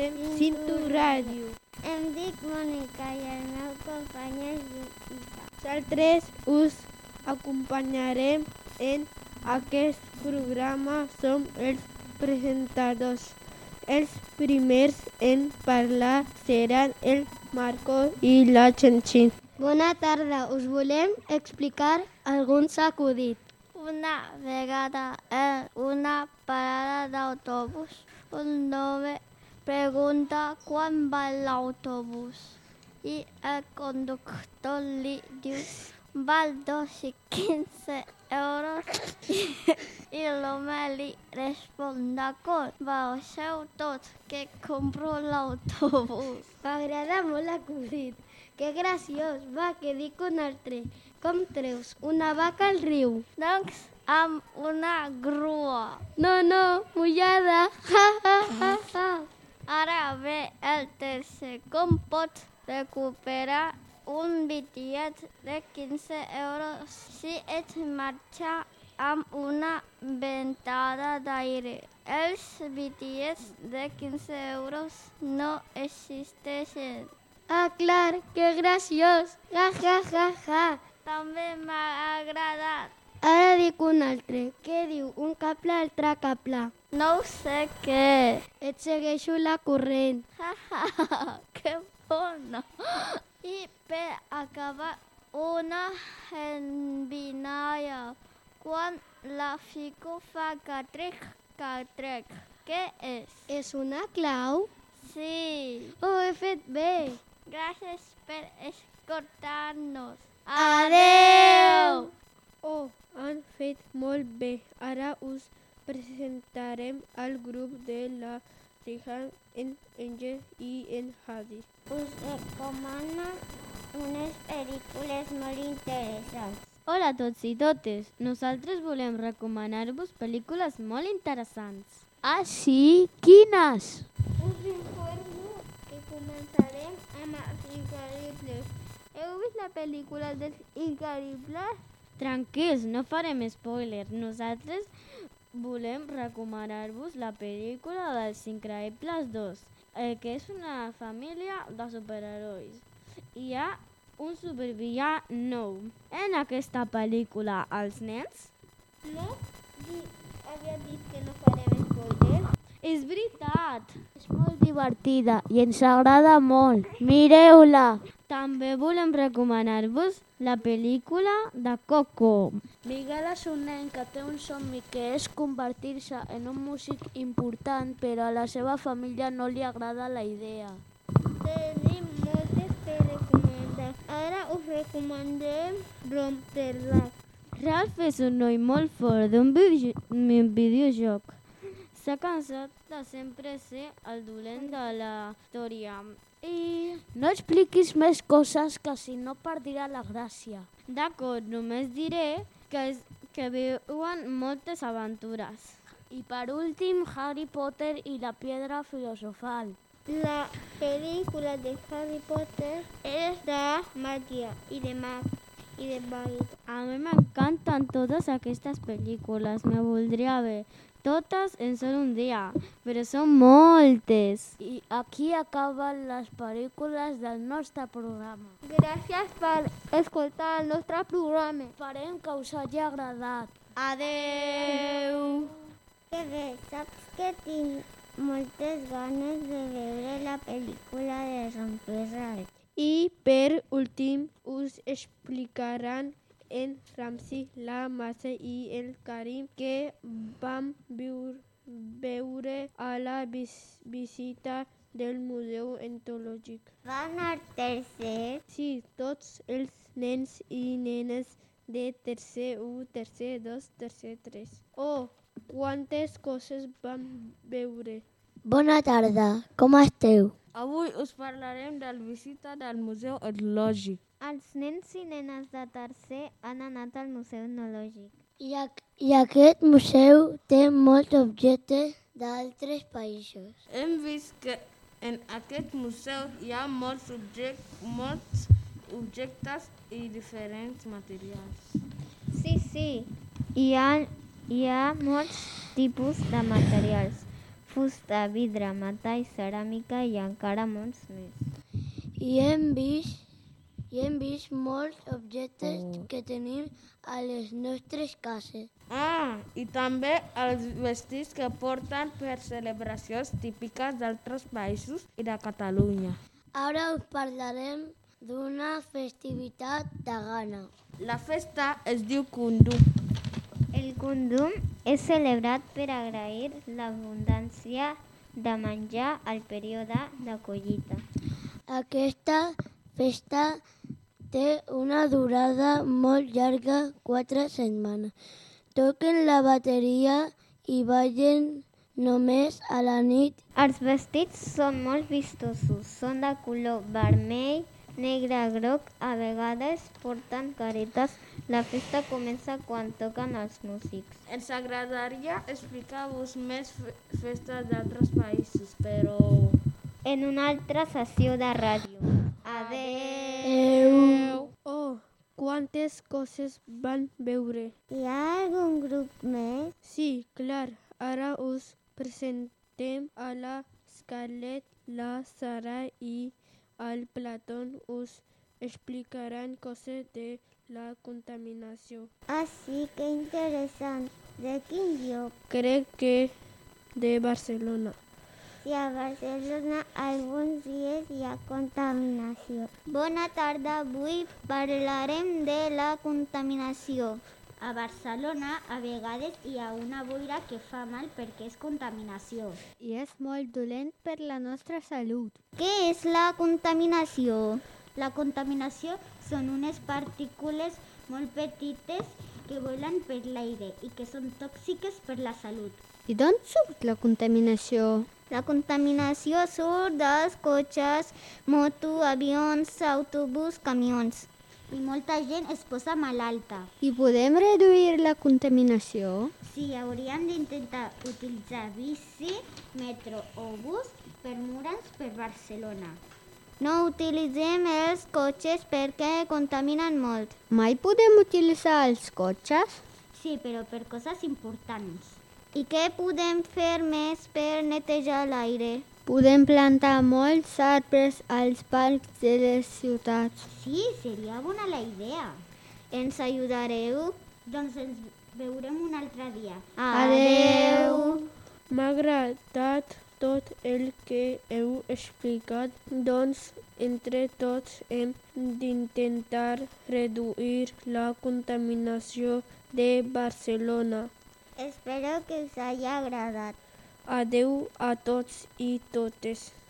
estem Cinto Ràdio. Em dic Mònica i el meu company és Lluïsa. Nosaltres us acompanyarem en aquest programa. Som els presentadors. Els primers en parlar seran el Marco i la Xenxin. Bona tarda, us volem explicar alguns acudits. Una vegada en una parada d'autobús, un home pregunta quan va l'autobús i el conductor li diu val 2 i 15 euros i l'home li respon d'acord, baixeu tots que compro l'autobús. M'agrada molt l'acudit. Que graciós. Va, que dic un altre. Com treus una vaca al riu? Doncs amb una grua. No, no, mullada. Ha, ha, ha, ha. Ara ve el tercer. Com pots recuperar un bitllet de 15 euros si ets marxa amb una ventada d'aire? Els bitllets de 15 euros no existeixen. Ah, clar, que graciós. Ha, ha, ha, ha. També m'ha agradat. Ara dic un altre. Què diu un cable a altre cable? No ho sé què. Et segueixo la corrent. Ha, ha, ha, que bona. I per acabar, una envinalla. Quan la fico fa catrec, catrec. Què és? És una clau? Sí. Ho he fet bé. Gràcies per escoltar-nos. Adeu! Oh, han fet molt bé. Ara us presentarem al grup de la Rihan, en Angel i en Hadi. Us recomano unes pel·lícules molt interessants. Hola a tots i totes. Nosaltres volem recomanar-vos pel·lícules molt interessants. Ah, sí? Quines? Us informo que començarem amb els Increïbles. Heu vist la pel·lícula dels Increïbles? Tranquils, no farem spoiler. Nosaltres volem recomanar-vos la pel·lícula dels Increïbles 2, eh, que és una família de superherois. Hi ha un supervillà nou. En aquesta pel·lícula, els nens... No? Havia dit que no farem spoiler. És veritat! És molt divertida i ens agrada molt. Mireu-la! També volem recomanar-vos la pel·lícula de Coco. Miguel és un nen que té un somni que és convertir-se en un músic important, però a la seva família no li agrada la idea. Tenim moltes per recomanar. Ara us recomanem Romperrac. Ralph és un noi molt fort d'un vide un videojoc. S'ha cansat de sempre ser el dolent de la història. I... No expliquis més coses que si no perdirà la gràcia. D'acord, només diré que, és, que viuen moltes aventures. I per últim, Harry Potter i la piedra filosofal. La pel·lícula de Harry Potter és de màgia i de mag i de màgia. A mi m'encanten totes aquestes pel·lícules, me voldria ver totes en sol un dia, però són moltes. I aquí acaben les pel·lícules del nostre programa. Gràcies per escoltar el nostre programa. Esperem que us hagi agradat. Adeu! Que bé, saps que tinc moltes ganes de veure la pel·lícula de Romperrac. I per últim us explicaran en Ramsi, la Massa i el Karim que vam veure a la vis visita del Museu Entològic. Van al tercer. Sí, tots els nens i nenes de tercer 1, tercer 2, tercer 3. Oh, quantes coses vam veure. Bona tarda, com esteu? Avui us parlarem de la visita del Museu Etnològic. Els nens i nenes de tercer han anat al Museu Etnològic. I, ac I aquest museu té molts objectes d'altres països. Hem vist que en aquest museu hi ha molts, object, molts objectes i diferents materials. Sí, sí, hi ha, hi ha molts tipus de materials. fusta, vidre, metall, ceràmica i encara molts més. I hem vist, i hem vist molts objectes que tenim a les nostres cases. Ah, i també els vestits que porten per celebracions típiques d'altres països i de Catalunya. Ara us parlarem d'una festivitat de Ghana. La festa es diu Kundu. El Kundum és celebrat per agrair l'abundància de menjar al període de collita. Aquesta festa té una durada molt llarga, quatre setmanes. Toquen la bateria i ballen només a la nit. Els vestits són molt vistosos, són de color vermell, negre, groc, a vegades porten caretes. La festa comença quan toquen els músics. Ens agradaria explicar-vos més fe- festes d'altres països, però... En una altra sessió de ràdio. Eu. Quantes coses van veure. Hi ha algun grup més? Sí, clar, ara us presentem a la Scarlett, la Sara i al Platón us explicaran coses de la contaminació. Ah, sí, que interessant. De quin lloc? Crec que de Barcelona. Si a Barcelona alguns dies hi ha contaminació. Bona tarda, avui parlarem de la contaminació. A Barcelona a vegades hi ha una boira que fa mal perquè és contaminació. I és molt dolent per la nostra salut. Què és la contaminació? La contaminació són unes partícules molt petites que volen per l'aire i que són tòxiques per la salut. I d'on surt la contaminació? La contaminació surt dels cotxes, moto, avions, autobús, camions. I molta gent es posa malalta. I podem reduir la contaminació? Sí, hauríem d'intentar utilitzar bici, metro o bus per moure'ns per Barcelona. No utilitzem els cotxes perquè contaminen molt. Mai podem utilitzar els cotxes? Sí, però per coses importants. I què podem fer més per netejar l'aire? Podem plantar molts arbres als parcs de les ciutats. Sí, seria bona la idea. Ens ajudareu? Doncs ens veurem un altre dia. Adeu! M'ha agradat tot el que heu explicat, doncs entre tots hem d'intentar reduir la contaminació de Barcelona. Espero que us hagi agradat. Adeu a tots i totes.